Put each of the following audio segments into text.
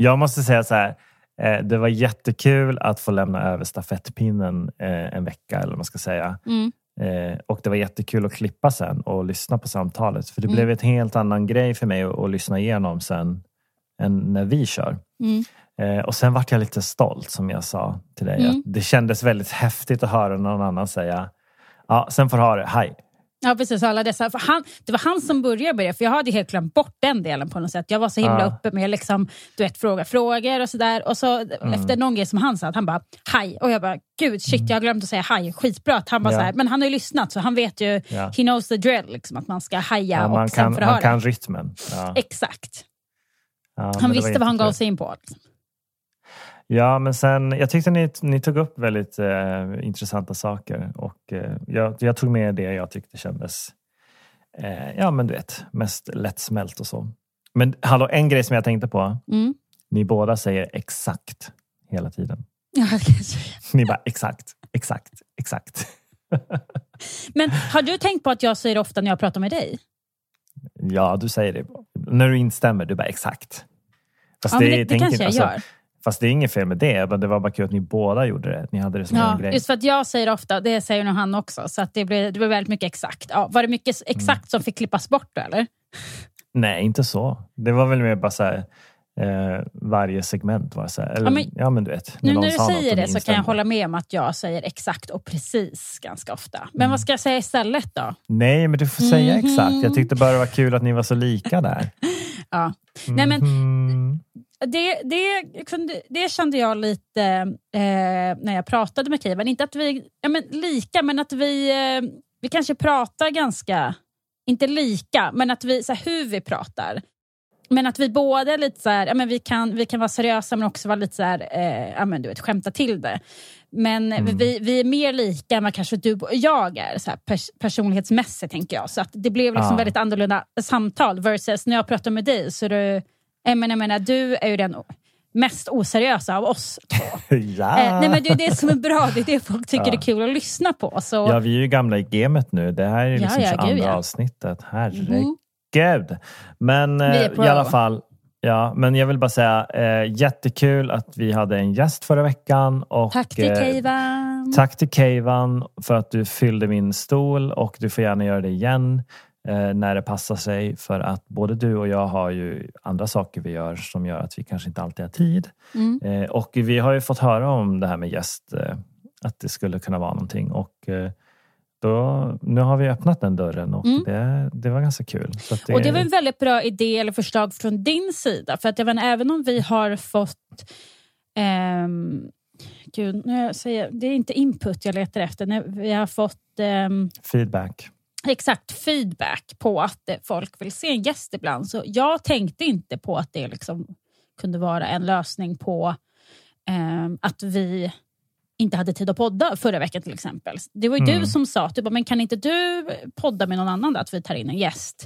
Jag måste säga så här. Eh, det var jättekul att få lämna över stafettpinnen eh, en vecka eller vad man ska säga. Mm. Eh, och det var jättekul att klippa sen och lyssna på samtalet. För det Mm. blev ett helt annan grej för mig att, lyssna igenom sen än när vi kör. Mm. Och sen vart jag lite stolt som jag sa till dig. Mm. Att det kändes väldigt häftigt att höra någon annan säga Ja, sen får du ha det. Hej. Ja precis, alla dessa. För han, det var han som började med det, för jag hade helt glömt bort den delen på något sätt. Jag var så himla Ja. uppe med liksom, du vet, fråga frågor och sådär. Och så Mm. efter någon grej som han sa, att han bara hej. Och jag bara, gud shit jag har glömt att säga hej. Skitbra att han bara Ja. så här, men han har ju lyssnat så han vet ju, Ja. he knows the drill, liksom, att man ska haja Ja, och man sen kan, du man kan rytmen. Exakt. Han visste vad han gav sig in på. Liksom. Ja, men sen, jag tyckte ni, ni tog upp väldigt eh, intressanta saker och eh, jag, jag tog med det jag tyckte kändes eh, ja, men du vet, mest lättsmält och så. Men hallå, en grej som jag tänkte på. Mm. Ni båda säger exakt hela tiden. Ja, det. Ni bara exakt, exakt, exakt. men har du tänkt på att jag säger ofta när jag pratar med dig? Ja, du säger det. När du instämmer, du bara exakt. Fast Ja, det, det tänker kanske jag alltså, gör. Fast det är inget fel med det, men det var bara kul att ni båda gjorde det. Ni hade det som en Ja, grej. just för att jag säger ofta, det säger nog han också, så att det blir, det blir väldigt mycket exakt. Ja, var det mycket Mm. exakt som fick klippas bort då, eller? Nej, inte så. Det var väl mer bara så här, eh, varje segment var så här. Eller, ja, Ja, men, men- du vet. Nu när du säger det så kan jag hålla med om att jag säger exakt och precis ganska ofta. Men Mm. vad ska jag säga istället då? Nej, men du får säga Mhm. exakt. Jag tyckte bara det var kul att ni var så lika där. Ja. Nej, men Mhm. Det, det, kunde- det kände jag lite eh, när jag pratade med Keivan. Inte att vi ja, men lika, men att vi, eh, vi kanske pratar ganska, inte lika, men att vi, så här, hur vi pratar. Men att vi båda lite så här, ja, men vi, kan, vi kan vara seriösa men också vara lite så här, eh, ja, men du vet, skämta till det. Men Mm. vi, vi är mer lika än vad kanske du och jag är så här, pers personlighetsmässigt tänker jag. Så att det blev liksom Ja. väldigt annorlunda samtal versus när jag pratar med dig så är du, jag menar, jag menar, du är ju den mest oseriösa av oss två. ja. Eh, nej men det är det som är bra, det är det folk tycker Ja. är kul att lyssna på. Så, ja, vi är ju gamla i gamet nu. Det här är Ja, liksom ja, 22 gud, ja. avsnittet. Herregud. Mhm. Men eh, i alla fall, ja, men jag vill bara säga eh, jättekul att vi hade en gäst förra veckan. Och, Tack till eh, Keivan. Tack till Keivan för att du fyllde min stol och du får gärna göra det igen eh, när det passar sig för att både du och jag har ju andra saker vi gör som gör att vi kanske inte alltid har tid. Mm. Eh, och vi har ju fått höra om det här med gäst, eh, att det skulle kunna vara någonting och eh, då, nu har vi öppnat den dörren och Mm. det, det var ganska kul. Det, Och det var en väldigt bra idé eller förslag från din sida. För att menar, även om vi har fått... ehm, gud, nu säger, det är inte input jag letar efter. Vi har fått ehm, feedback. Exakt feedback på att eh, folk vill se en gäst ibland. Så jag tänkte inte på att det liksom kunde vara en lösning på ehm, att vi inte hade tid att podda förra veckan till exempel. Det var ju Mm. du som sa, du bara, men kan inte du podda med någon annan då, att vi tar in en gäst?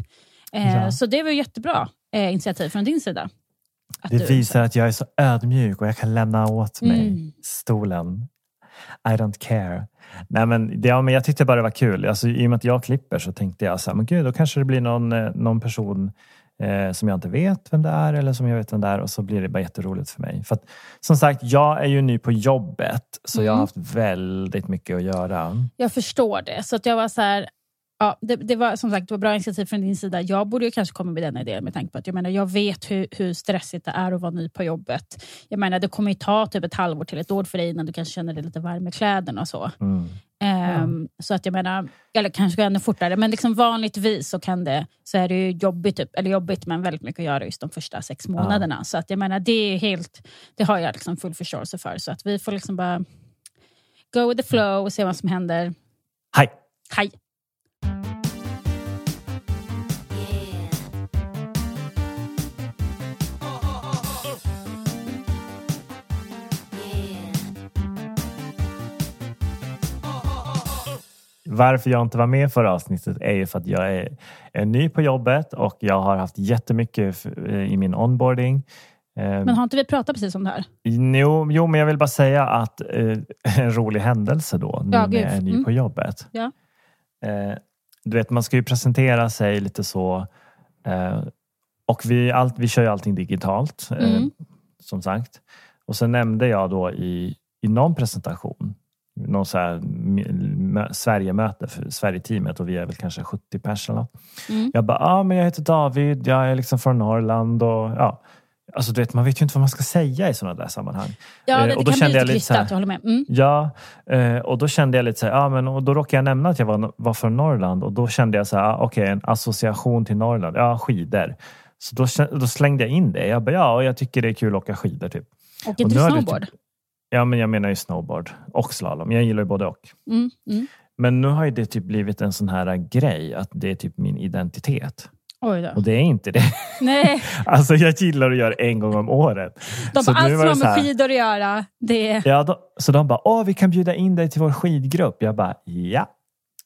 Eh, Ja. Så det var jättebra eh, initiativ från din sida. Det visar att jag är så ödmjuk och jag kan lämna åt mig Mm. stolen. I don't care. Nej, men, det, ja, men jag tyckte bara det var kul. Alltså, I och med att jag klipper så tänkte jag så här, men gud, då kanske det blir någon, eh, någon person eh, som jag inte vet vem det är eller som jag vet vem det är och så blir det bara jätteroligt för mig. För att, som sagt, jag är ju ny på jobbet så jag har Mm. haft väldigt mycket att göra. Jag förstår det. Så att jag var så här, ja, det, det var som sagt det var bra initiativ från din sida. Jag borde ju kanske komma med den idén med tanke på att jag menar jag vet hur, hur stressigt det är att vara ny på jobbet. Jag menar det kommer ju ta typ ett halvår till ett år för dig innan du kanske känner dig lite varm i kläderna och så. Mm. Ehm, Så att jag menar, eller kanske ännu fortare, men liksom vanligtvis så kan det, så är det ju jobbigt, typ, eller jobbigt men väldigt mycket att göra just de första sex månaderna. Så att jag menar det är helt, det har jag liksom full förståelse för. Så att vi får liksom bara go with the flow och se vad som händer. Hej! Hej! Varför jag inte var med förra avsnittet är ju för att jag är, är ny på jobbet och jag har haft jättemycket f- i min onboarding. Eh, Men har inte vi pratat precis om det här? Jo, jo, men jag vill bara säga att eh, en rolig händelse då, nu Ja, när jag är ny Mm. på jobbet. Ja. Eh, du vet, man ska ju presentera sig lite så. Eh, och vi, allt, vi kör ju allting digitalt. Eh, Mm. som sagt. Och sen nämnde jag då i, i någon presentation, någon så här mö- Sverigemöte för Sverigeteamet och vi är väl kanske 70 personer. Mm. Jag bara, ah, men jag heter David, jag är liksom från Norrland och ja. Alltså du vet, man vet ju inte vad man ska säga i sådana där sammanhang. Ja, Eh, det, och det då kan kände bli jag lite krystat, jag håller med. Mm. Ja, eh, och då kände jag lite så här, ja men och då råkade jag nämna att jag var, var från Norrland och då kände jag så här, ah, okej en association till Norrland, ja skidor. Så då, då slängde jag in det. Jag bara, ja och jag tycker det är kul att åka skidor typ. Åker Och du det snowboard? typ- Ja men jag menar ju snowboard och slalom. Jag gillar ju både och. Mm, mm. Men nu har det typ blivit en sån här grej att det är typ min identitet. Och det är inte det. Nej, Alltså jag gillar att göra en gång om året. de Så bara, allt som har med skidor att göra, det Ja, då, så de bara, åh vi kan bjuda in dig till vår skidgrupp. Jag bara, ja,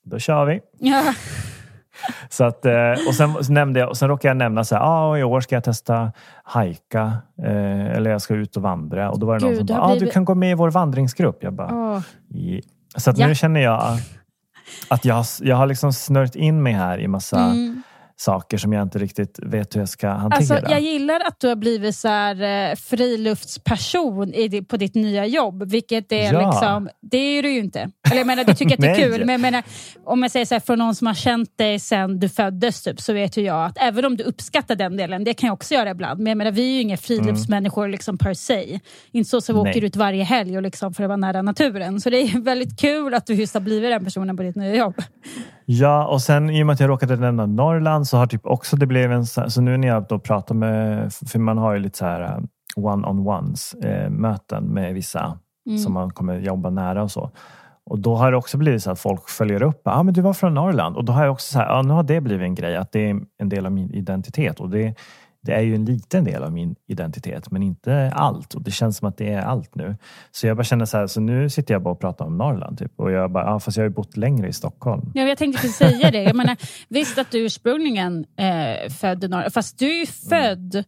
då kör vi. ja. Så att, eh, och sen nämnde jag, och sen råkade jag nämna så här, ah, i år ska jag testa hajka eh, eller jag ska ut och vandra. Och då var det någon Gud, som det bara, har ah, du blivit- kan gå med i vår vandringsgrupp. Jag bara, Åh. "Ja." Så att Ja. nu känner jag att jag, jag har liksom snört in mig här i massa Mm. Saker som jag inte riktigt vet hur jag ska hantera. Alltså, jag gillar att du har blivit så här, eh, friluftsperson i, på ditt nya jobb. Vilket är Ja. liksom, det är du ju inte. Eller jag menar, du tycker att det är kul. Men jag menar, om jag säger så här, från någon som har känt dig sedan du föddes typ, så vet ju jag att även om du uppskattar den delen, det kan jag också göra ibland. Men jag menar, vi är ju inga friluftsmänniskor liksom per se. Inte så som vi Nej. åker ut varje helg och liksom för att vara nära naturen. Så det är väldigt kul att du just har blivit den personen på ditt nya jobb. Ja, och sen i och med att jag råkade nämna Norrland så har typ också det blivit en så nu när jag då pratar med, för man har ju lite så här eh, one-on-ones eh, möten med vissa Mm. som man kommer jobba nära och så. Och då har det också blivit så att folk följer upp. Ja, ah, men du var från Norrland. Och då har jag också så här, ja, nu har det blivit en grej att det är en del av min identitet. Och det, det är ju en liten del av min identitet, men inte allt. Och det känns som att det är allt nu. Så jag bara känner så här, så nu sitter jag bara och pratar om Norrland. Typ. Och jag bara, ja, fast jag har ju bott längre i Stockholm. Ja, jag tänkte precis säga det. Jag menar, visst att du ursprungligen eh, född i Norrland, fast du är ju född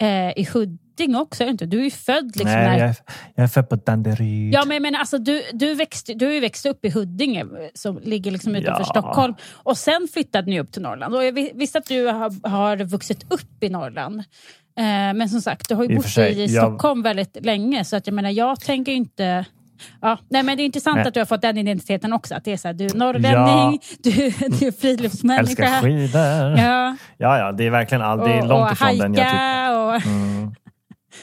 eh, i Huddinge också, inte? Du är ju född liksom Nej, jag är, jag är född på Danderyd. Ja, men jag menar, alltså, du, du, växte, du har ju växt upp i Huddinge som ligger liksom utanför Ja. Stockholm och sen flyttade ni upp till Norrland. Och jag vi- visste att du har, har vuxit upp i Norrland. Eh, men som sagt, du har ju I bott sig, i jag- Stockholm väldigt länge så att jag menar, jag tänker ju inte... Ja, nej, men det är intressant Nej. att du har fått den identiteten också. Att det är så här, du är norrlänning, du, du är friluftsmänniska. Älskar skidor. Ja. Ja, ja, det är verkligen all, det är och, långt och ifrån den jag tycker. och... Mm.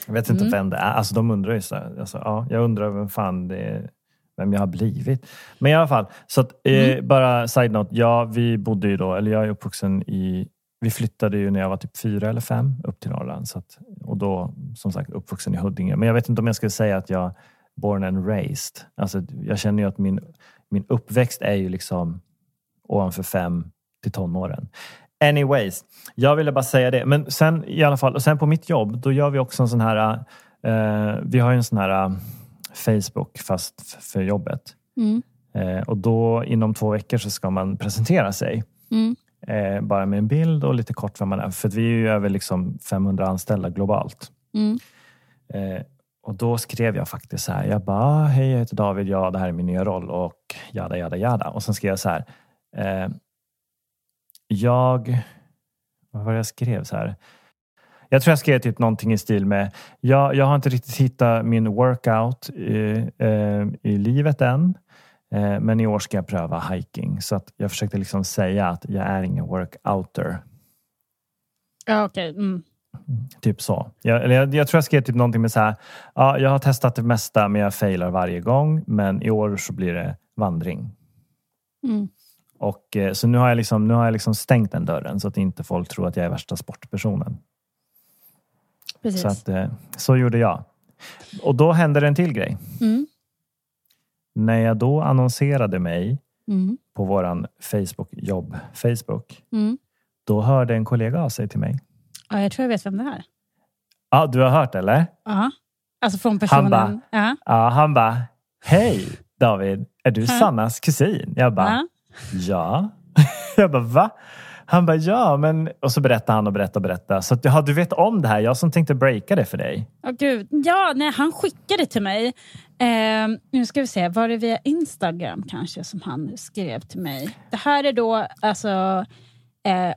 Jag vet inte Mm. vem det är. Alltså, de undrar ju så här, alltså, ja, jag undrar vem fan det är, vem jag har blivit. Men i alla fall, så att, eh, Mm. bara side note. Ja, vi bodde ju då, eller jag är uppvuxen i vi flyttade ju när jag var typ fyra eller fem upp till Norrland. Så att, och då som sagt uppvuxen i Huddinge. Men jag vet inte om jag skulle säga att jag born and raised. Alltså, jag känner ju att min, min uppväxt är ju liksom ovanför fem till tonåren. Anyways, jag ville bara säga det. Men sen i alla fall, och sen på mitt jobb, då gör vi också en sån här, eh, vi har ju en sån här eh, Facebook fast för jobbet. Mm, Eh, och då inom två veckor så ska man presentera sig. mm, Eh, bara med en bild och lite kort vem man är. För vi är ju över liksom 500 anställda globalt. mm. Och då skrev jag faktiskt så här. Jag bara, hej jag heter David, ja det här är min nya roll och jada jada jada. Och sen skrev jag så här. Eh, jag, vad var det jag skrev så här? Jag tror jag skrev typ någonting i stil med, jag, jag har inte riktigt hittat min workout i, eh, i livet än. Eh, men i år ska jag pröva hiking. Så att jag försökte liksom säga att jag är ingen workouter. Ja, okej. Mm. Typ så. Jag, eller jag, jag tror jag skrev typ någonting med så här. Ja, jag har testat det mesta men jag failar varje gång. Men i år så blir det vandring. Mm. Och, eh, så nu har, jag liksom, nu har jag liksom stängt den dörren så att inte folk tror att jag är värsta sportpersonen. Precis. Så, att, eh, så gjorde jag. Och då hände det en till grej. Mm. När jag då annonserade mig Mm. på våran Facebook jobb Facebook. Mm. Då hörde en kollega av sig till mig. Ja, jag tror jag vet vem det är. Ja, du har hört eller? Ja. Alltså från personen. bara- ja. Ja, han bara, hej David, är du Ja. Sannas kusin? Jag bara, Ja. ja. Jag bara, va? Han bara, ja, men... Och så berättade han och berättade och berättade. Så att, ja, du vet om det här. Jag som tänkte breaka det för dig. Åh, gud. Ja, nej, han skickade till mig. Eh, nu ska vi se, var det via Instagram kanske som han skrev till mig? Det här är då alltså... Eh,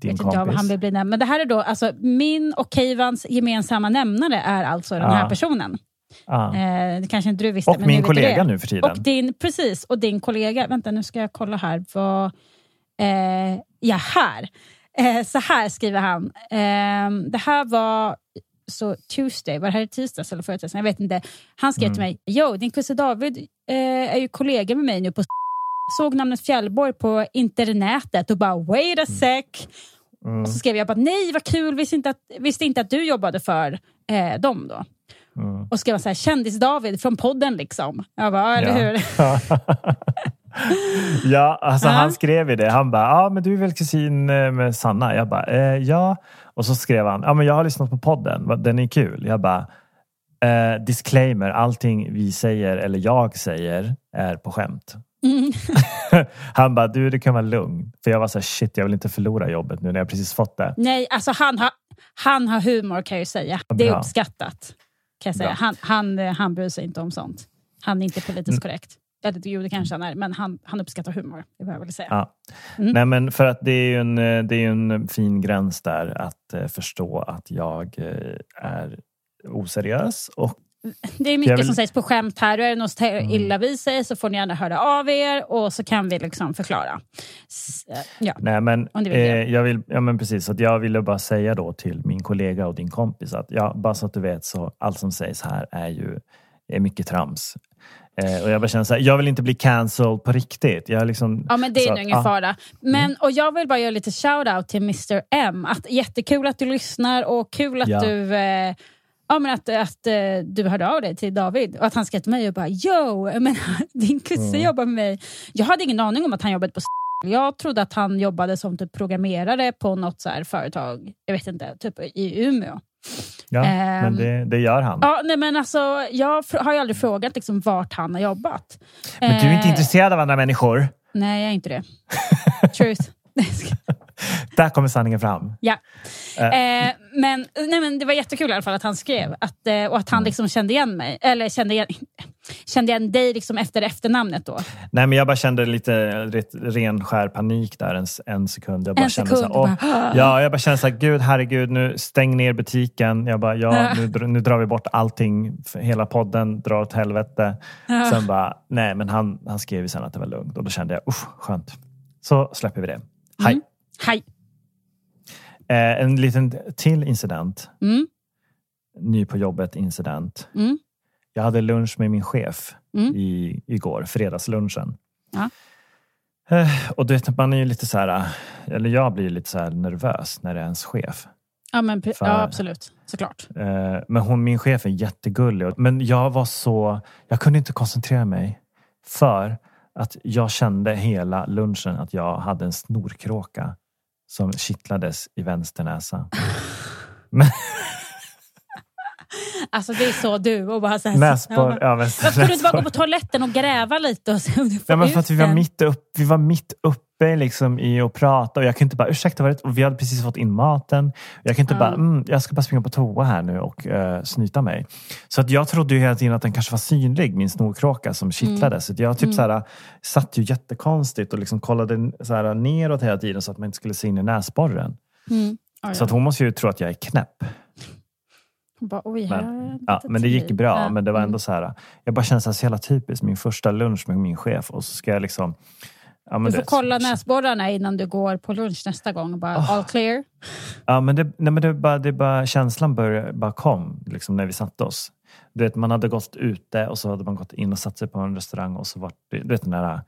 din vet inte kompis. han vill bli nämnd. Men det här är då, alltså min och Keivans gemensamma nämnare är alltså den här Ja. personen. Ja. Eh, det kanske inte du visste. Och men min kollega nu för tiden. Och din, precis, och din kollega. Vänta, nu ska jag kolla här. Vad, eh, ja, här. Eh, så här skriver han. Eh, det här var så Tuesday, var det här i tisdags eller förra tisdagen? Jag vet inte. Han skrev Mm. till mig, jo din kusin David eh, är ju kollega med mig nu på såg namnet Fjällborg på internetet och bara wait a sec. Mm, Och så skrev jag bara nej vad kul, visste inte att, visste inte att du jobbade för eh, dem då. mm. Och skrev så här, kändis-David från podden liksom. Jag bara, eller Ja. hur? ja, alltså Ja. han skrev ju det. Han bara, ja men du är väl kusin eh, med Sanna? Jag bara, eh, ja. Och så skrev han, ja men jag har lyssnat på podden, den är kul. Jag bara, eh, disclaimer, allting vi säger eller jag säger är på skämt. Mm. Han bara, du det kan vara lugn. För jag var så här, shit jag vill inte förlora jobbet nu när jag precis fått det. Nej, alltså han har, han har humor kan jag ju säga. Det är uppskattat. Kan jag säga. Bra. Han, han, eh, han bryr sig inte om sånt. Han är inte politiskt Mm. korrekt. Eller jo, det kanske han är, men han, han uppskattar humor. Det var jag vill säga. Ja. Mm. Nej men för att det är ju en, eh, det är en fin gräns där att eh, förstå att jag eh, är oseriös och Det är mycket vill- som sägs på skämt här. Och är det något Mm. illa vid sig så får ni gärna höra av er och så kan vi liksom förklara. Eh, Ja. Nej, men, vill eh, jag vill, ja, men precis. Att jag ville bara säga då till min kollega och din kompis att ja, bara så att du vet så allt som sägs här är ju är mycket trams. Eh, och jag bara känner så här, jag vill inte bli cancelled på riktigt. Jag liksom, Ja, men det är nog ingen ja. fara. Men, och jag vill bara göra lite shout-out till Mr M. Att, jättekul att du lyssnar och kul att Ja. du eh, Ja, men att, att eh, du hörde av dig till David och att han skrev till mig och bara “Yo, men, din kusin Mm. jobbar med mig”. Jag hade ingen aning om att han jobbade på Jag trodde att han jobbade som typ programmerare på något så här företag, jag vet inte, typ i Umeå. Ja, Ehm. men det, det gör han. Ja, nej, men alltså, jag har ju aldrig frågat liksom, vart han har jobbat. Men du är inte Eh, intresserad av andra människor. Nej, jag är inte det. Truth. Där kommer sanningen fram. Ja. Eh. Eh, men, nej, men det var jättekul i alla fall att han skrev att, eh, och att han liksom kände igen mig. Eller kände igen, kände igen dig liksom efter efternamnet då. Nej, men jag bara kände lite ren skär panik där en, en sekund. Jag bara En kände sekund, Så här, bara, ja, jag bara kände så här, gud herregud, nu stäng ner butiken. Jag bara, ja, nu, nu drar vi bort allting. Hela podden drar åt helvete. Sen bara, nej, men han, han skrev ju sen att det var lugnt och då kände jag, usch, skönt. Så släpper vi det. Hej. Mm. Hej. Eh, en liten till incident. Mm. Ny på jobbet incident. Mm. Jag hade lunch med min chef Mm. i, igår, fredagslunchen. Ja. Eh, Och du vet, man är ju lite så här, eller jag blir lite så här nervös när det är ens chef. Ja, men, För- ja, absolut. Såklart. Eh, Men hon, min chef är jättegullig. Men jag var så, jag kunde inte koncentrera mig. För att jag kände hela lunchen att jag hade en snorkråka som kittlades i vänster näsa. Alltså det är så du. Och bara så här, Näsborr, Ja, men- Varför kan du inte bara gå på toaletten och gräva lite och du får Nej, men för att vi var mitt, upp, vi var mitt uppe liksom i att prata och jag kunde inte bara ursäkta vad det och vi hade precis fått in maten. Jag kan inte Ja. bara, mm, jag ska bara springa på toa här nu och uh, snyta mig. Så att jag trodde ju hela tiden att den kanske var synlig, min snorkråka som kittlade. Så att jag typ Mm. så här, satt ju jättekonstigt och liksom kollade så här, neråt hela tiden så att man inte skulle se in i näsborren. Mm. Ja, Så att hon måste ju tro att jag är knäpp. Bara, Oj, Men, ja, men det gick bra. Men det var Mm. ändå så här, jag bara kände så, här, så jävla typiskt. Min första lunch med min chef och så ska jag liksom Ja, Du får det- kolla så- näsborrarna innan du går på lunch nästa gång. Och bara, Oh. all clear. Ja, men det, nej, men det, bara, det bara, känslan började, bara kom liksom, när vi satte oss. Du vet, man hade gått ute och så hade man gått in och satt sig på en restaurang och så var det du vet, den där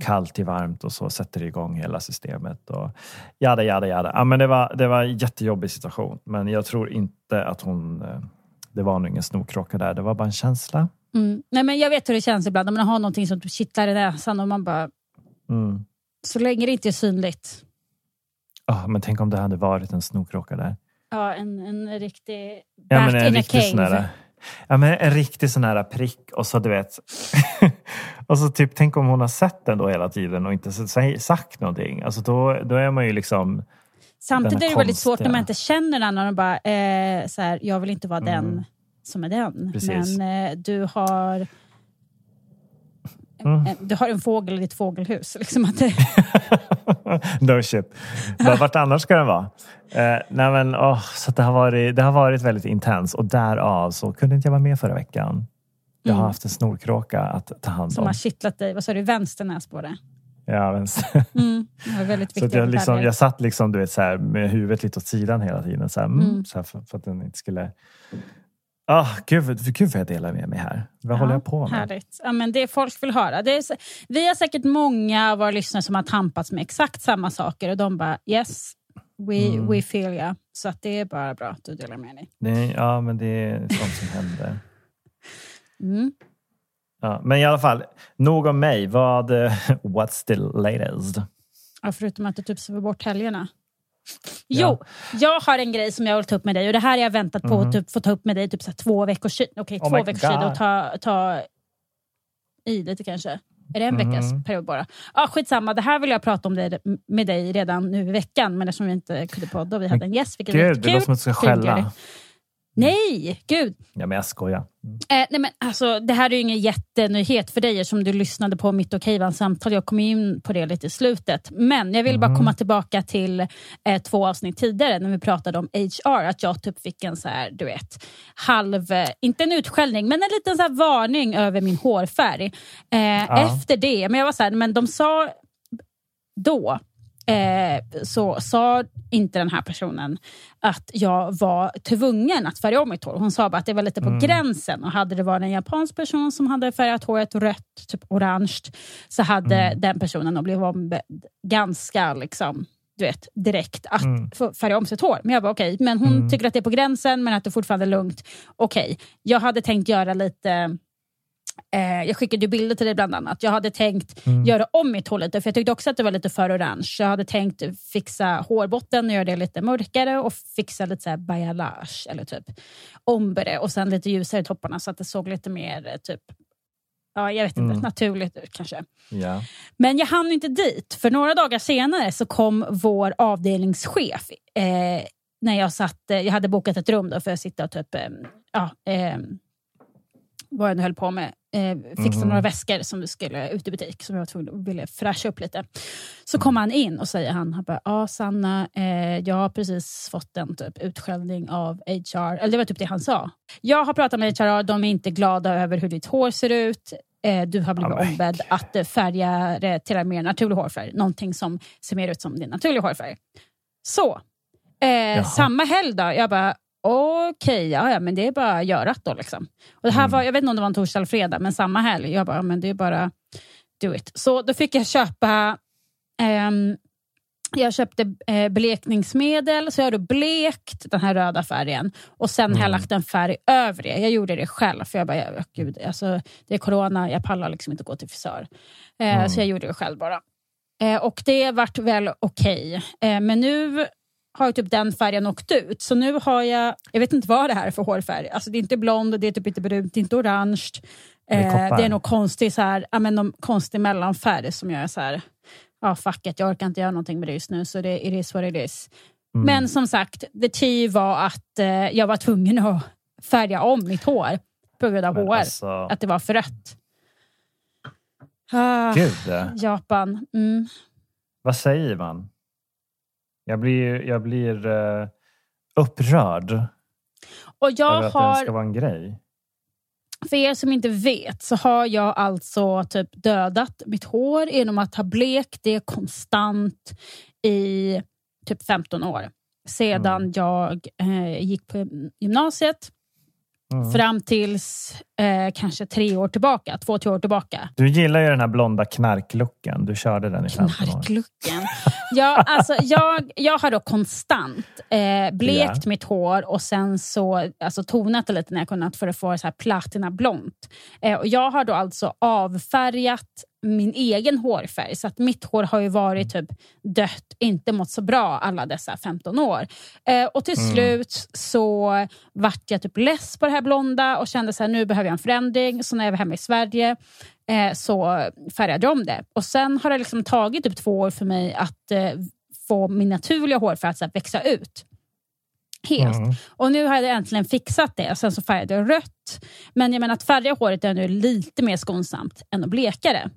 kallt till varmt och så sätter det igång hela systemet. Och jada, jada, jada. Ja, men det, var, det var en jättejobbig situation. Men jag tror inte att hon... eh, Det var nog ingen snorkråka där. Det var bara en känsla. Mm. Nej, men jag vet hur det känns ibland om man har någonting som kittlar i näsan och man bara, Mm. så länge det inte är synligt. Ah, men tänk om det hade varit en snorkråka där. Ja, en, en riktig Ja, bat men en in a cave. Ja, men en riktig sån här prick och så du vet. och så typ tänk om hon har sett den då hela tiden och inte sagt någonting. Alltså då, då är man ju liksom. Samtidigt den är det väldigt svårt när man inte känner någon och bara, eh, så här, jag vill inte vara Mm. den som är den. Precis. Men eh, du har mm. du har en fågel i ditt fågelhus. Liksom att det... no shit. Vart annars ska den vara? Eh, nej men, oh, så det, har varit, det har varit väldigt intens och därav så kunde inte jag vara med förra veckan. Jag har mm. haft en snorkråka att ta hand om. Som har kittlat dig, vad sa du, vänster näsborre? Ja, vänster. Mm, så jag, liksom, jag satt liksom, du vet, så här, med huvudet lite åt sidan hela tiden. Så här, mm, mm. Så här, för, för, att den inte skulle... Ah, gud, gud vad jag delar med mig här. Vad ja, håller jag på med? Härligt. Ja, men det folk vill höra. Det är, vi har säkert många av våra lyssnare som har tampats med exakt samma saker och de bara yes, we, mm. we feel ya. Så att det är bara bra att du delar med dig. Det, ja, men det är sånt som händer. Mm. Ja, men i alla fall, nog om mig. Vad, what's the latest? Ja, förutom att du typ sover bort helgerna. Jo, jag har en grej som jag vill ta upp med dig och det här har jag väntat på mm. att mhm. typ få ta upp med dig typ så två veckors tid. Okej, okay, oh två veckors tid och ta, ta i lite kanske. Är det en mm. veckas period bara? Ah, skitsamma, det här vill jag prata om det, med dig redan nu i veckan men eftersom vi inte kunde podda och vi hade en gäst. Vilket Gud, det låter som att du ska skälla. Nej, gud! Ja, men jag skojar. Mm. Eh, nej, men alltså, det här är ju ingen jättenyhet för dig som du lyssnade på mitt och Kevans samtal. Jag kom in på det lite i slutet. Men jag vill bara mm. komma tillbaka till eh, två avsnitt tidigare när vi pratade om HR. Att jag typ fick en så här, du vet, halv, eh, inte en utskällning, men en liten så varning över min hårfärg. Eh, ja. Efter det, men jag var så här, men de sa då eh, så sa inte den här personen att jag var tvungen att färga om mitt hår. Hon sa bara att det var lite på mm. gränsen. Och Hade det varit en japansk person som hade färgat håret rött, typ orange, så hade mm. den personen nog blivit ombedd ganska liksom, du vet, direkt att mm. färga om sitt hår. Men jag var okej, okay. men hon mm. tycker att det är på gränsen men att det fortfarande är lugnt. Okej, okay. jag hade tänkt göra lite Eh, jag skickade bilder till dig bland annat. Jag hade tänkt mm. göra om mitt hår lite, för jag tyckte också att det var lite för orange. Jag hade tänkt fixa hårbotten och göra det lite mörkare och fixa lite så här balayage, eller typ ombre och sen lite ljusare i topparna så att det såg lite mer eh, typ Ja, jag vet inte, mm. naturligt ut kanske. Ja. Men jag hann inte dit, för några dagar senare så kom vår avdelningschef eh, när jag satt, eh, jag hade bokat ett rum då för att sitta och typ, eh, ja, eh, vad jag nu höll på med. Eh, fixade mm. några väskor som vi skulle ut i butik som jag var tvungen att ville fräscha upp lite. Så kom han in och säger han, han bara, ja Sanna, eh, jag har precis fått en typ utskällning av HR. Eller det var typ det han sa. Jag har pratat med HR, de är inte glada över hur ditt hår ser ut. Eh, du har blivit oh ombedd att färga det till en mer naturlig hårfärg. Någonting som ser mer ut som din naturliga hårfärg. Så, eh, samma helg då, jag bara, Okej, okay, ja, ja, men det är bara görat då. Liksom. Och det här mm. var, jag vet inte om det var en torsdag eller fredag, men samma helg. Jag bara, men det är bara do it. Så då fick jag köpa um, jag köpte eh, blekningsmedel, så jag har blekt den här röda färgen och sen mm. har jag mm. lagt en färg över det. Jag gjorde det själv, för jag bara, ja, gud, alltså, det är corona, jag pallar liksom inte gå till frisör. Eh, mm. Så jag gjorde det själv bara. Eh, och det vart väl okej. Okay. Eh, men nu har typ den färgen åkt ut. Så nu har jag, jag vet inte vad det här är för hårfärg. Alltså det är inte blond, det är typ inte brunt, det är inte orange. Det är, eh, det är nog konstig, så här, men någon konstig mellanfärg som jag är så här, ja fuck it, jag orkar inte göra någonting med det just nu så det it is what it is. Mm. Men som sagt, det tio var att eh, jag var tvungen att färga om mitt hår på grund av men hår. Alltså... Att det var för rött. Ah, Gud. Japan. Mm. Vad säger man? Jag blir, jag blir uh, upprörd. Och jag över att har... det ska vara en grej. För er som inte vet så har jag alltså typ dödat mitt hår genom att ha blekt det konstant i typ 15 år. Sedan mm. jag eh, gick på gymnasiet Mm. Fram tills eh, kanske tre år tillbaka, två, tre år tillbaka. Du gillar ju den här blonda knarklucken. Du körde den i 15 år. Knarklucken? ja, alltså, jag, jag har då konstant eh, blekt yeah. mitt hår och sen så alltså, tonat det lite när jag kunnat för att få så här platinablont. Eh, och jag har då alltså avfärgat min egen hårfärg. Så att mitt hår har ju varit typ dött, inte mått så bra alla dessa 15 år. Eh, och till mm. slut så vart jag typ less på det här blonda och kände att nu behöver jag en förändring. Så när jag var hemma i Sverige eh, så färgade jag om det. Och sen har det liksom tagit typ två år för mig att eh, få min naturliga hårfärg att växa ut. Helt. Mm. Och nu har jag äntligen fixat det. Sen så färgade jag rött. Men jag menar att färga håret är nu lite mer skonsamt än att bleka det.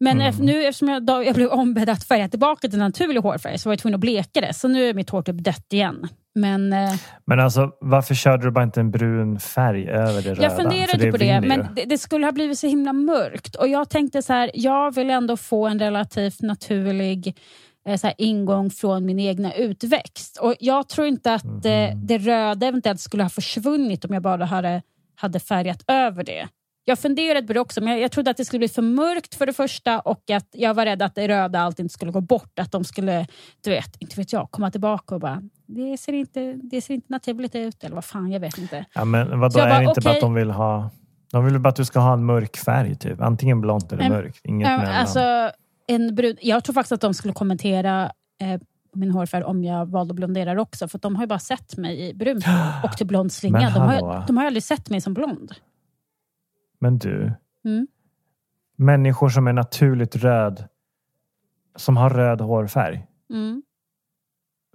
Men Mm. nu eftersom jag, då, jag blev ombedd att färga tillbaka till naturlig hårfärg så var jag tvungen att bleka det. Så nu är mitt hår typ dött igen. Men eh, Men alltså, varför körde du bara inte en brun färg över det röda? jag funderade på det, vinner ju. men det, det skulle ha blivit så himla mörkt. Och jag tänkte så här, jag vill ändå få en relativt naturlig så här, ingång från min egna utväxt. Och jag tror inte att Mhm. eh, det röda eventuellt skulle ha försvunnit om jag bara hade, hade färgat över det. Jag funderade på det också, men jag, jag trodde att det skulle bli för mörkt för det första och att jag var rädd att det röda allt inte skulle gå bort. Att de skulle, du vet, inte vet jag, komma tillbaka och bara, det ser inte, det ser inte naturligt ut. Eller vad fan, jag vet inte. Ja, men vadå, är bara, det inte bara okej. att de vill ha... De vill bara att du ska ha en mörk färg, typ. Antingen blont eller mörkt. Inget Ja, mellan. alltså, en brud, jag tror faktiskt att de skulle kommentera eh, min hårfärg om jag valde att blondera också. För de har ju bara sett mig i brunt och till blond slinga. De har, de har aldrig sett mig som blond. Men du, Mm. människor som är naturligt röd, som har röd hårfärg, Mm.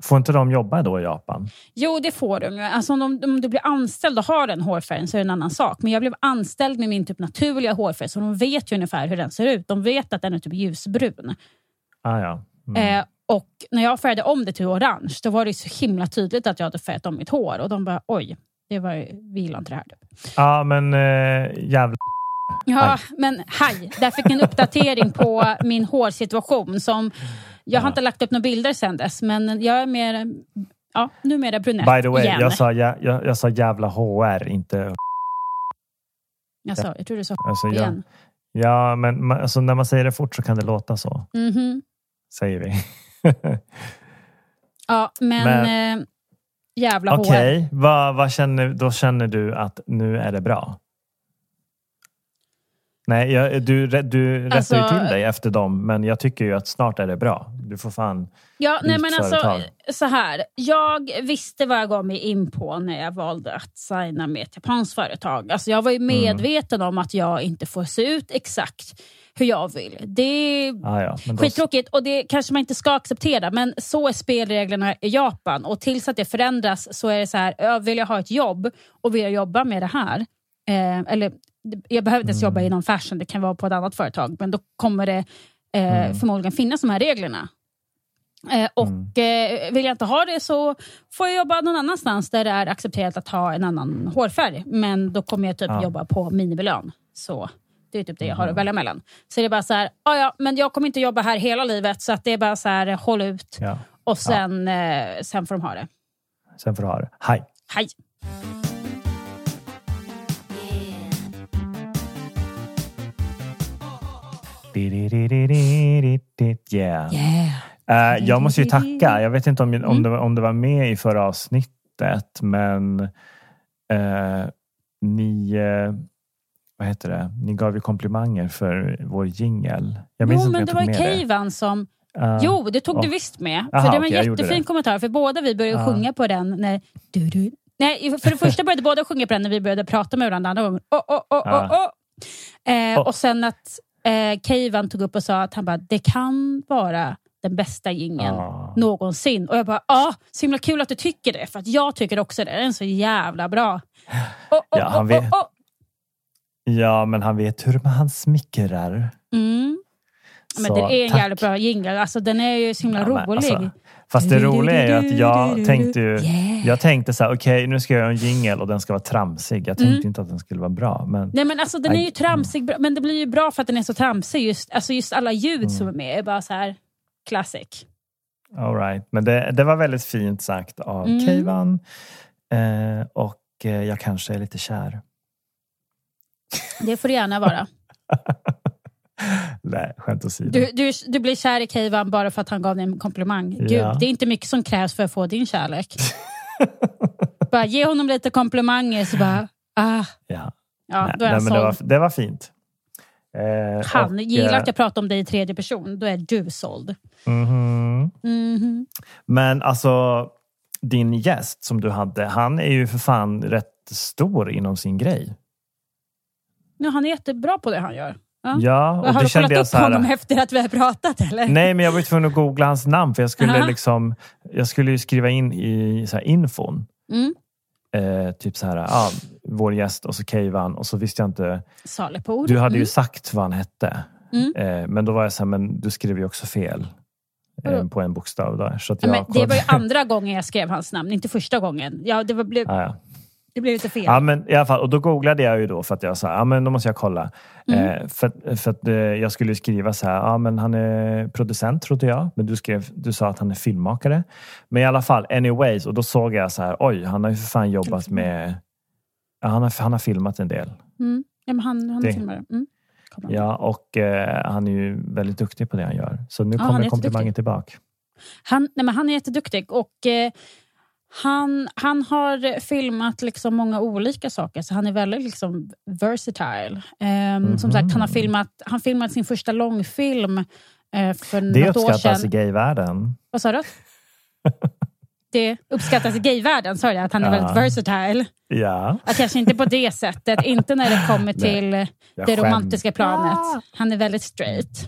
Får inte de jobba då i Japan? Jo, det får de. Alltså, om, de, om du blir anställd och har den hårfärgen så är det en annan sak. Men jag blev anställd med min typ naturliga hårfärg så de vet ju ungefär hur den ser ut. De vet att den är typ ljusbrun. Ah, ja. Mm. Eh, och när jag färgade om det till orange då var det så himla tydligt att jag hade färgat om mitt hår. Och de bara oj, det var, vi gillar inte det här. Typ. Ja, men eh, jävla... Ja, men hej, där fick ni en uppdatering på min hårsituation. Som, jag har inte lagt upp några bilder sen dess, men jag är mer, ja, numera brunett By the way, igen. jag sa, jä- jag, jag sa jävla HR, inte... jag, sa, jag tror du sa Alltså, jag, igen. ja, men man, alltså, när man säger det fort så kan det låta så, Mhm. säger vi. Ja, men, Men- eh, jävla. Okej, vad, vad känner, då känner du att nu är det bra? Nej, jag, du, du rättar ju Alltså- till dig efter dem, men jag tycker ju att snart är det bra. Du får fan... Ja, nej, men alltså, företag. så här. Jag visste vad jag gav mig in på när jag valde att signa med ett japanskt företag. Alltså, jag var ju Mm. medveten om att jag inte får se ut exakt hur jag vill. Det är Ah, ja, då, skittråkigt och det kanske man inte ska acceptera men så är spelreglerna i Japan och tills att det förändras så är det så här, vill jag ha ett jobb och vill jag jobba med det här eh, eller jag behöver inte ens Mm. jobba inom fashion, det kan vara på ett annat företag men då kommer det eh, Mm. förmodligen finnas de här reglerna. Eh, och Mm. eh, vill jag inte ha det så får jag jobba någon annanstans där det är accepterat att ha en annan hårfärg. Men då kommer jag typ Ja. jobba på minimilön. Så det är typ det jag har att välja mellan. Så det är bara så här, "Ah, ja, men jag kommer inte jobba här hela livet så att det är bara så här, håll ut ja, och sen, eh, sen får de ha det. sen får du ha det. Hej! Hej! Yeah. Yeah. Jag måste ju tacka. Jag vet inte om, om, det, var- om det var med i förra avsnittet, men eh, ni, eh, vad heter det? ni gav ju komplimanger för vår jingel. Jo, inte men jag det var ju. Keivan som... Uh, Jo, det tog och- du visst med. Aha, för det var en okay, jättefin kommentar. För båda vi började uh. sjunga på den när... Du, du. Nej, för det första började båda sjunga på den när vi började prata med varandra. Andra gången, oh, oh, oh, oh, oh. Eh, och sen att eh, Keivan tog upp och sa att han bara, det kan vara den bästa jingeln Ah. någonsin. Och jag bara, ja, så himla kul att du tycker det. För att jag tycker också det. Den är så jävla bra. Oh, oh, Ja, han vet- oh. Ja, men han vet hur man smickrar. Mm. Men Så, det är en jävligt bra jingel. Alltså, den är ju så himla Ja, men rolig. alltså, fast det roliga är att jag tänkte ju, jag tänkte så här, okej nu ska jag göra en jingel och den ska vara tramsig. Jag tänkte Mm. inte att den skulle vara bra. Men Nej men alltså den är ju tramsig, men det blir ju bra för att den är så tramsig. Just, alltså just alla ljud Mm. som är med är bara så här classic. all right. Men det, det var väldigt fint sagt av Mm. Keivan. Eh, och eh, jag kanske är lite kär. Det får det gärna vara. Nej, skämt åsido. Du, du, du blir kär i Keivan bara för att han gav dig en komplimang. Gud, Ja. det är inte mycket som krävs för att få din kärlek. bara ge honom lite komplimanger så bara, ah, ja. ja, Nej, då är nej, men det, var, det var fint. Eh, Han och, gillar eh, att jag pratar om dig i tredje person, då är du såld. mhm. Mhm. Men alltså, din gäst som du hade, han är ju för fan rätt stor inom sin grej. Ja, han är jättebra på det han gör. Ja. Ja, och har du kollat jag upp så här. honom efter att vi har pratat eller? Nej, men jag var ju tvungen att googla hans namn för jag skulle Aha. liksom, jag skulle ju skriva in i så här infon. Mm. Eh, typ så här, ah, vår gäst och så Keivan och så visste jag inte. Salepor. Du hade ju mm. sagt vad han hette. Mm. Eh, men då var jag så här, men du skrev ju också fel. Eh, på en bokstav där. Så att Ja, jag men det var ju andra gången jag skrev hans namn, inte första gången. Ja, det, var, blev, Ah, ja. Det blev lite fel. Ja, men i alla fall, och då googlade jag ju då för att jag sa, ja men då måste jag kolla. Mm. Eh, för för att, eh, jag skulle skriva så här, ja men han är producent trodde jag. Men du, skrev, du sa att han är filmmakare. Men i alla fall, anyways. Och då såg jag så här, oj, han har ju för fan jobbat med... Ja, han, har, han har filmat en del. Mm. Ja, men han, han är filmare. Mm. Ja, och eh, han är ju väldigt duktig på det han gör. Så nu Ja, kommer komplimangen tillbaka. Han, nej, men han är jätteduktig och eh, han, han har filmat liksom många olika saker så han är väldigt liksom versatile. Ehm, Som sagt, han har Mhm. filmat, han filmat sin första långfilm eh, för Det något år uppskattas i sedan. gayvärlden. Vad sa du? Det uppskattas i gayvärlden, sa jag, att han är Ja. väldigt versatile. Ja, Ja, kanske inte på det sättet, inte när det kommer till det romantiska planet. Han är väldigt straight.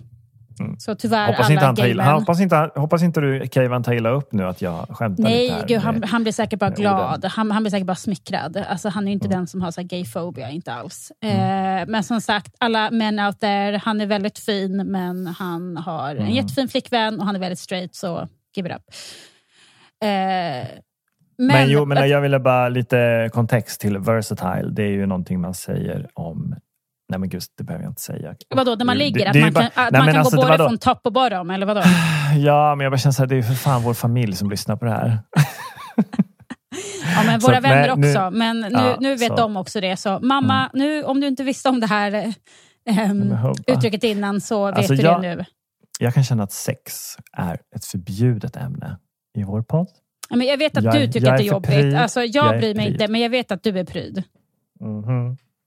Mm. Så tyvärr Hoppas inte, alla han tar illa, gaymän... hoppas, inte, hoppas inte du, Keivan, tar illa upp nu att jag skämtar lite Nej, här. gud, han, han blir säkert bara glad. Han, han blir säkert bara smickrad. Alltså, han är inte Mm. den som har så gayfobia, inte alls. Eh, men som sagt, alla män out there, han är väldigt fin men han har en Mm. jättefin flickvän och han är väldigt straight, så give it up. Eh, men, Men, jo, men jag ville bara lite kontext till versatile. Det är ju någonting man säger om... Nej men gud, det behöver jag inte säga. vadå, när man ligger? det- att det man bara- kan, att Nej, man men kan alltså, gå både från topp och bottom, eller vadå? Ja, men jag bara känner så här, det är ju för fan vår familj som lyssnar på det här. Ja, men Så våra att, vänner nu- också. Men nu, Ja, nu vet så. Mm. de också det. Så mamma, nu, om du inte visste om det här Men hubba. uttrycket innan så vet Alltså, du jag- det nu. Jag kan känna att sex är ett förbjudet ämne i vår podd. Ja, men jag vet att Jag- du tycker att det är jobbigt. pryd. Alltså, jag, Jag bryr mig pryd. inte, men jag vet att du är pryd.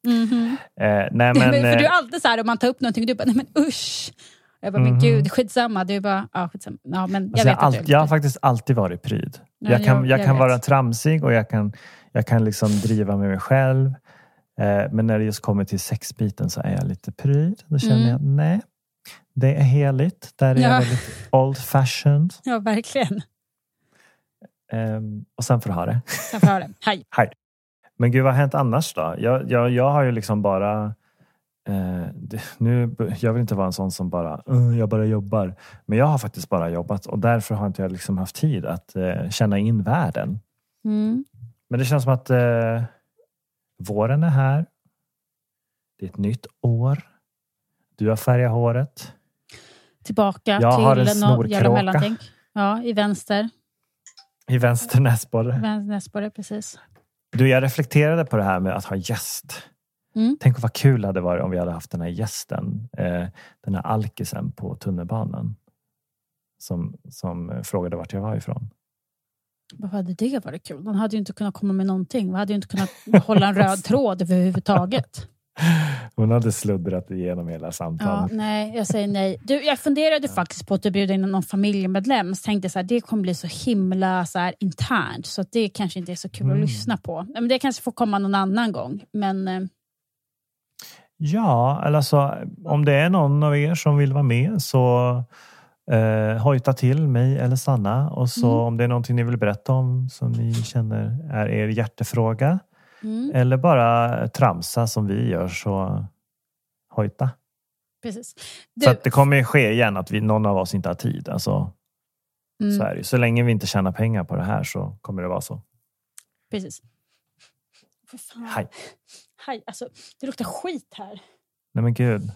Mhm. Mhm. Eh, nej, men, för du eh, är alltid så här om man tar upp någonting och du bara, nej men usch. Jag bara, men Mhm. gud, skitsamma. Du bara, ja skitsamma. Ja, men jag alltså, vet jag, du är jag har faktiskt alltid varit pryd. Ja, jag kan, jag, jag kan vet. vara tramsig och jag kan, jag kan liksom driva med mig själv. Eh, men när det just kommer till sexbiten så är jag lite pryd. Då känner Mm. jag, nej, det är heligt. Där är Ja. jag väldigt old fashioned. Ja, verkligen. Ehm, och sen får du ha det. Sen får jag höra. Hej. Men gud, vad har hänt annars då? Jag, jag, jag har ju liksom bara... Eh, det, nu, jag vill inte vara en sån som bara, "Uh, jag bara jobbar. Men jag har faktiskt bara jobbat och därför har inte jag liksom haft tid att eh, känna in världen. Mm. Men det känns som att eh, våren är här. Det är ett nytt år. Du har färgat håret. Tillbaka Jag har en till något jävla snorkråka. Ja, i vänster. I vänster näsborre. Vänster näsborre, precis. Du, jag reflekterade på det här med att ha gäst. Mm. Tänk vad kul det hade varit om vi hade haft den här gästen. Eh, den här alkisen på tunnelbanan. Som, som frågade vart jag var ifrån. Vad hade det varit kul? Man hade ju inte kunnat komma med någonting. Man hade ju inte kunnat hålla en röd tråd överhuvudtaget. Hon hade sluddrat igenom hela Ja, samtalet. nej, jag säger nej. Du, jag funderade faktiskt på att bjuda in någon familjemedlem. Så tänkte så här, det kommer bli så himla så här, internt. Så det kanske inte är så kul Mm. att lyssna på. Ja, Men det kanske får komma någon annan gång. Men eh, Ja, eller alltså, om det är någon av er som vill vara med så eh, hojta till mig eller Sanna. Och så Mm. om det är någonting ni vill berätta om som ni känner är er hjärtefråga. Mm, Eller bara tramsa som vi gör så hojta. precis. Så Du, att det kommer ju ske igen att vi, någon av oss inte har tid. Alltså, mm, så, är det. så länge vi inte tjänar pengar på det här så kommer det vara så. precis. För fan. Hej. Hej. Alltså, det luktar skit här. Nej men gud.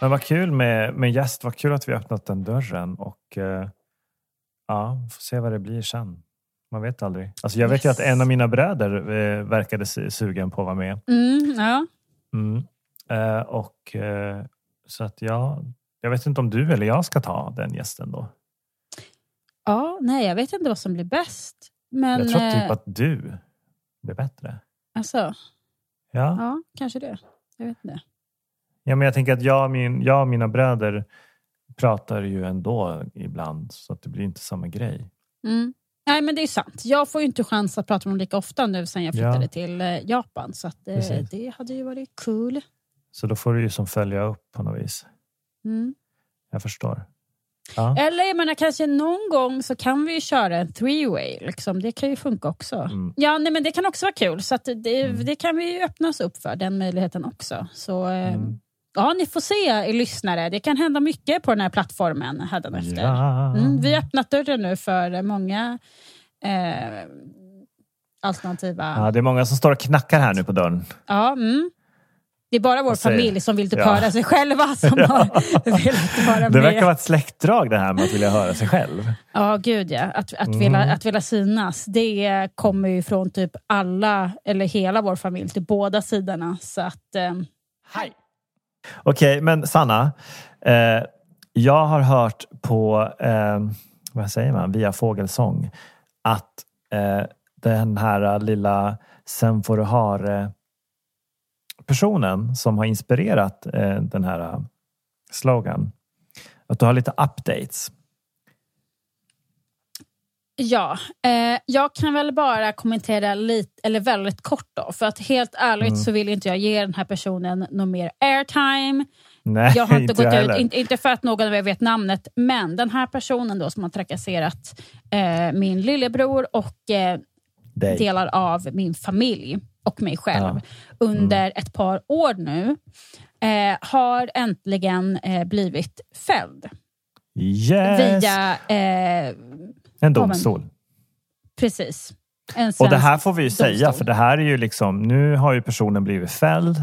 Men vad kul med, med gäst. Vad kul att vi öppnat den dörren. Och eh, ja, får se vad det blir sen. Man vet aldrig. Alltså jag vet ju Yes. att en av mina bröder eh, verkade su- sugen på att vara med. Mm, ja. Mm. Eh, och så att ja, jag vet inte om du eller jag ska ta den gästen då. ja, nej, jag vet inte vad som blir bäst. Men, jag tror typ att du blir bättre. alltså, Ja. ja, kanske det. Jag vet inte. Ja, men jag tänker att jag och, min, jag och mina bröder pratar ju ändå ibland så att det blir inte samma grej. Mm. Nej, men det är sant. Jag får ju inte chans att prata med dem lika ofta nu sen jag flyttade Ja. till eh, Japan. Så att, eh, det hade ju varit kul. Så då får du ju som följa upp på något vis. Mm. Jag förstår. Ja. Eller jag menar, kanske någon gång så kan vi köra en three-way. Liksom. Det kan ju funka också. Mm. Ja, nej, men det kan också vara kul. Så det, det kan vi öppna oss upp för, den möjligheten också. Så eh, Mm. Ja, ni får se er lyssnare. Det kan hända mycket på den här plattformen hädanefter. Ja. Mm, vi har öppnat dörren nu för många eh, alternativa... ja, det är många som står och knackar här nu på dörren. Ja, mm. Det är bara vår säger- familj som vill typ Ja. höra sig själva som har velat vara Det med. verkar vara ett släktdrag det här med att vilja höra sig själv. Ja, gud ja. Att, att, Mm. vilja, att vilja synas, det kommer ju från typ alla, eller hela vår familj, till båda sidorna. Så att, eh, Hej! Okej, men Sanna. Eh, jag har hört på, eh, vad säger man, via fågelsång att eh, den här lilla Sen får du hare-personen som har inspirerat eh, den här eh, slogan. Att du har lite updates ja, eh, jag kan väl bara kommentera lite, eller väldigt kort då. För att helt ärligt Mm. så vill inte jag ge den här personen någon mer airtime. Nej, Jag har inte, gått ut, heller. inte, inte för att någon av er vet namnet, men den här personen då som har trakasserat eh, min lillebror och eh, delar av min familj och mig själv Ja. Mm. under ett par år nu eh, har äntligen eh, blivit fälld Yes! via... Eh, En domstol. precis. Och det här får vi ju säga, domstol. för det här är ju liksom, nu har ju personen blivit fälld.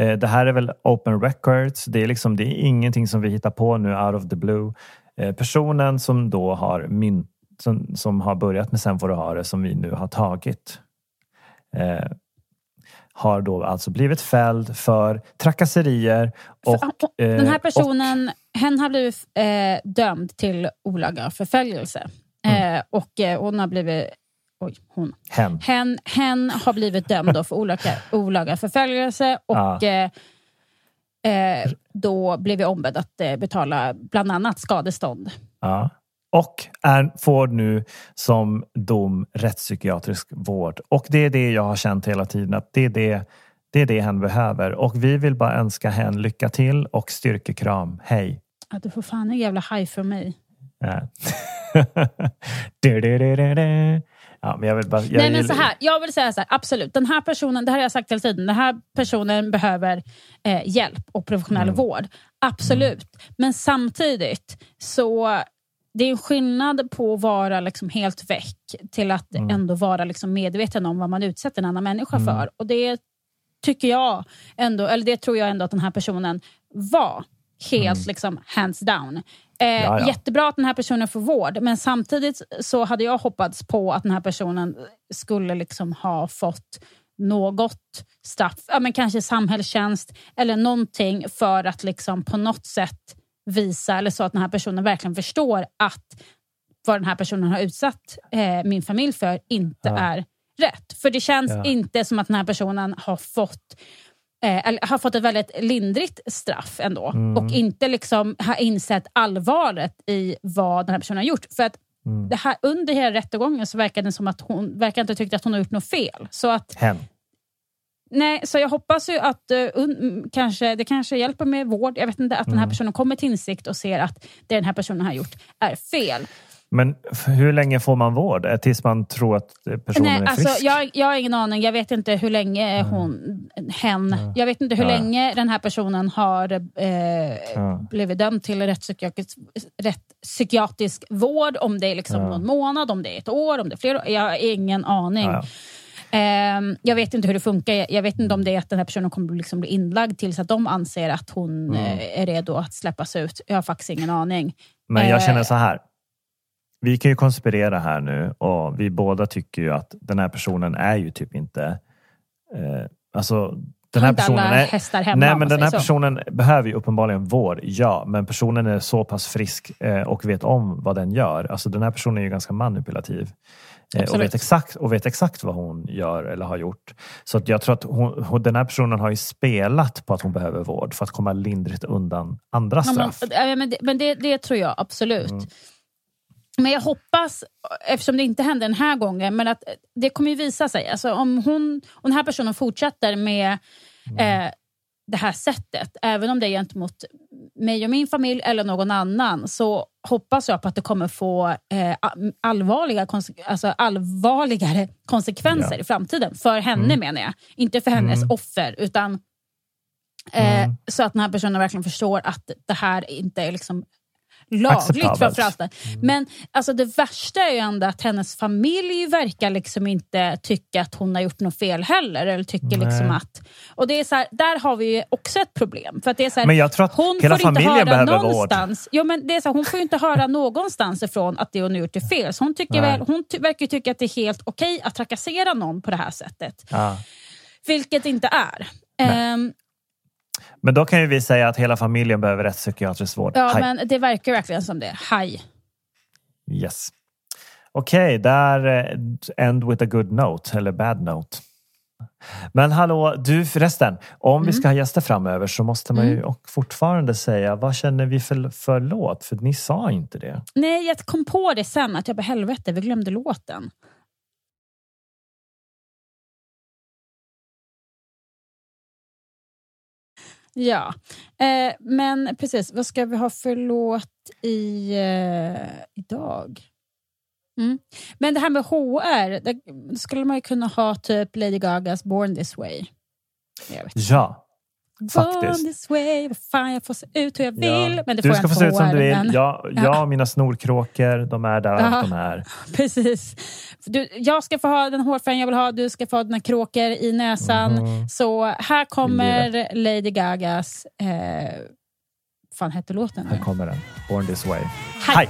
Eh, Det här är väl open records. Det är liksom, det är ingenting som vi hittar på nu out of the blue. Eh, Personen som då har mynt, som, som har börjat med Sen får du ha det, som vi nu har tagit. Eh, har då alltså blivit fälld för trakasserier och... För- eh, Den här och- personen, hen har blivit eh, dömd till olaga förföljelse. Mm. Eh, och eh, hon har blivit... Oj, hon. hen. Hen, hen har blivit dömd för olaga, olaga förföljelse och Ja. eh, då blev jag ombedd att eh, betala bland annat skadestånd. Ja. Och är, får nu som dom rättspsykiatrisk vård. Och det är det jag har känt hela tiden att det är det, det, är det hen behöver. Och vi vill bara önska hen lycka till och styrkekram. Hej! Ja, du får fan en jävla haj för mig. Ja. Du, du, du, ja, men jag vill bara... Jag Nej men så här, jag vill säga så här, absolut. Den här personen, det här har jag sagt hela tiden, den här personen behöver eh, hjälp och professionell Mm. vård. Absolut. Men samtidigt så det är en skillnad på att vara liksom helt väck till att Mm. ändå vara liksom medveten om vad man utsätter en annan människa Mm. för. Och det tycker jag ändå, eller det tror jag ändå att den här personen var. Helt liksom hands down. Eh. Ja, ja. Jättebra att den här personen får vård, men samtidigt så hade jag hoppats på att den här personen skulle liksom ha fått något straff, ja, men kanske samhällstjänst eller någonting för att liksom på något sätt visa, eller så att den här personen verkligen förstår att vad den här personen har utsatt eh, min familj för inte Ja. är rätt. För det känns inte som att den här personen har fått eh, har fått ett väldigt lindrigt straff ändå Mm. och inte liksom har insett allvaret i vad den här personen har gjort. För att Mm. det här, under hela rättegången så verkar det som att hon verkar inte tyckt att hon har gjort något fel. Så att Hen. Nej, så jag hoppas ju att mm, kanske, det kanske hjälper med vård. Jag vet inte, att den här Mm. personen kommer till insikt och ser att det den här personen har gjort är fel. Men hur länge får man vård? Eh, Tills man tror att eh, personen Nej, är alltså, frisk? jag, jag har ingen aning. Jag vet inte hur länge hon, hen, jag vet inte hur Ja. länge den här personen har eh, blivit dömd till rättspsykiatrisk, rättspsykiatrisk vård. Om det är liksom någon månad, om det är ett år, om det är flera år. Jag har ingen aning. Ehm, jag vet inte hur det funkar. Jag vet inte om det är att den här personen kommer liksom bli inlagd tills att de anser att hon Mm. eh, är redo att släppas ut. Jag har faktiskt ingen aning. Men jag känner så här. Vi kan ju konspirera här nu och vi båda tycker ju att den här personen är ju typ inte... Eh, alltså, den här personen är... hemma, Nej, men den här så. personen behöver ju uppenbarligen vård, ja. Men personen är så pass frisk eh, och vet om vad den gör. Alltså den här personen är ju ganska manipulativ. Eh, och, vet exakt, och vet exakt vad hon gör eller har gjort. Så jag tror att hon, den här personen har ju spelat på att hon behöver vård för att komma lindrigt undan andra Ja, men, straff. ja, men, det, men det, det tror jag absolut. Mm. Men jag hoppas, eftersom det inte hände den här gången, men att det kommer ju visa sig. Alltså om, hon, om den här personen fortsätter med Mm. eh, det här sättet, även om det är gentemot mig och min familj eller någon annan, så hoppas jag på att det kommer få eh, allvarliga, alltså allvarligare konsekvenser Ja. i framtiden. För henne Mm. menar jag. Inte för hennes Mm. offer, utan eh, Mm. så att den här personen verkligen förstår att det här inte är liksom lagligt framförallt. Men alltså, det värsta är ju ändå att hennes familj verkar liksom inte tycka att hon har gjort något fel heller. Eller tycker Nej. liksom att, och det är så här, där har vi ju också ett problem. För att det är så här, Men jag tror att hon hela får inte familjen höra behöver vård. någonstans, jo, men det är så, här, Hon får ju inte höra någonstans ifrån att det hon har gjort är fel. Så hon, tycker Nej. väl, hon ty- verkar tycka att det är helt okej att trakassera någon på det här sättet. Ja. Vilket inte är. Nej. Men då kan ju vi säga att hela familjen behöver rättspsykiatrisk vård. ja, Hej. men det verkar verkligen som det. Haj. Yes. Okej, där eh, end with a good note, eller bad note. Men hallå, du förresten, om Mm. vi ska ha gäster framöver så måste man ju och fortfarande säga vad känner vi för, för låt? För ni sa inte det. Nej, jag kom på det sen att jag bara helvete, vi glömde låten. Ja, eh, men precis. Vad ska vi ha för låt i, eh, idag? Mm. Men det här med HR, det skulle man ju kunna ha typ Lady Gagas Born this way. Jag vet. Ja, faktiskt. this way, vad fan jag får se ut hur jag vill. Ja. Men det du får ska jag få se ut som du vill. men- Jag, jag och mina snorkråkor, de är där Ja. de är. Precis. Du, jag ska få ha den hårfärgen jag vill ha, du ska få ha dina kråkor i näsan. Mhm. Så här kommer Lady Gagas... Eh, fan hette låten? Här kommer den. Born this way. Hej. Hej.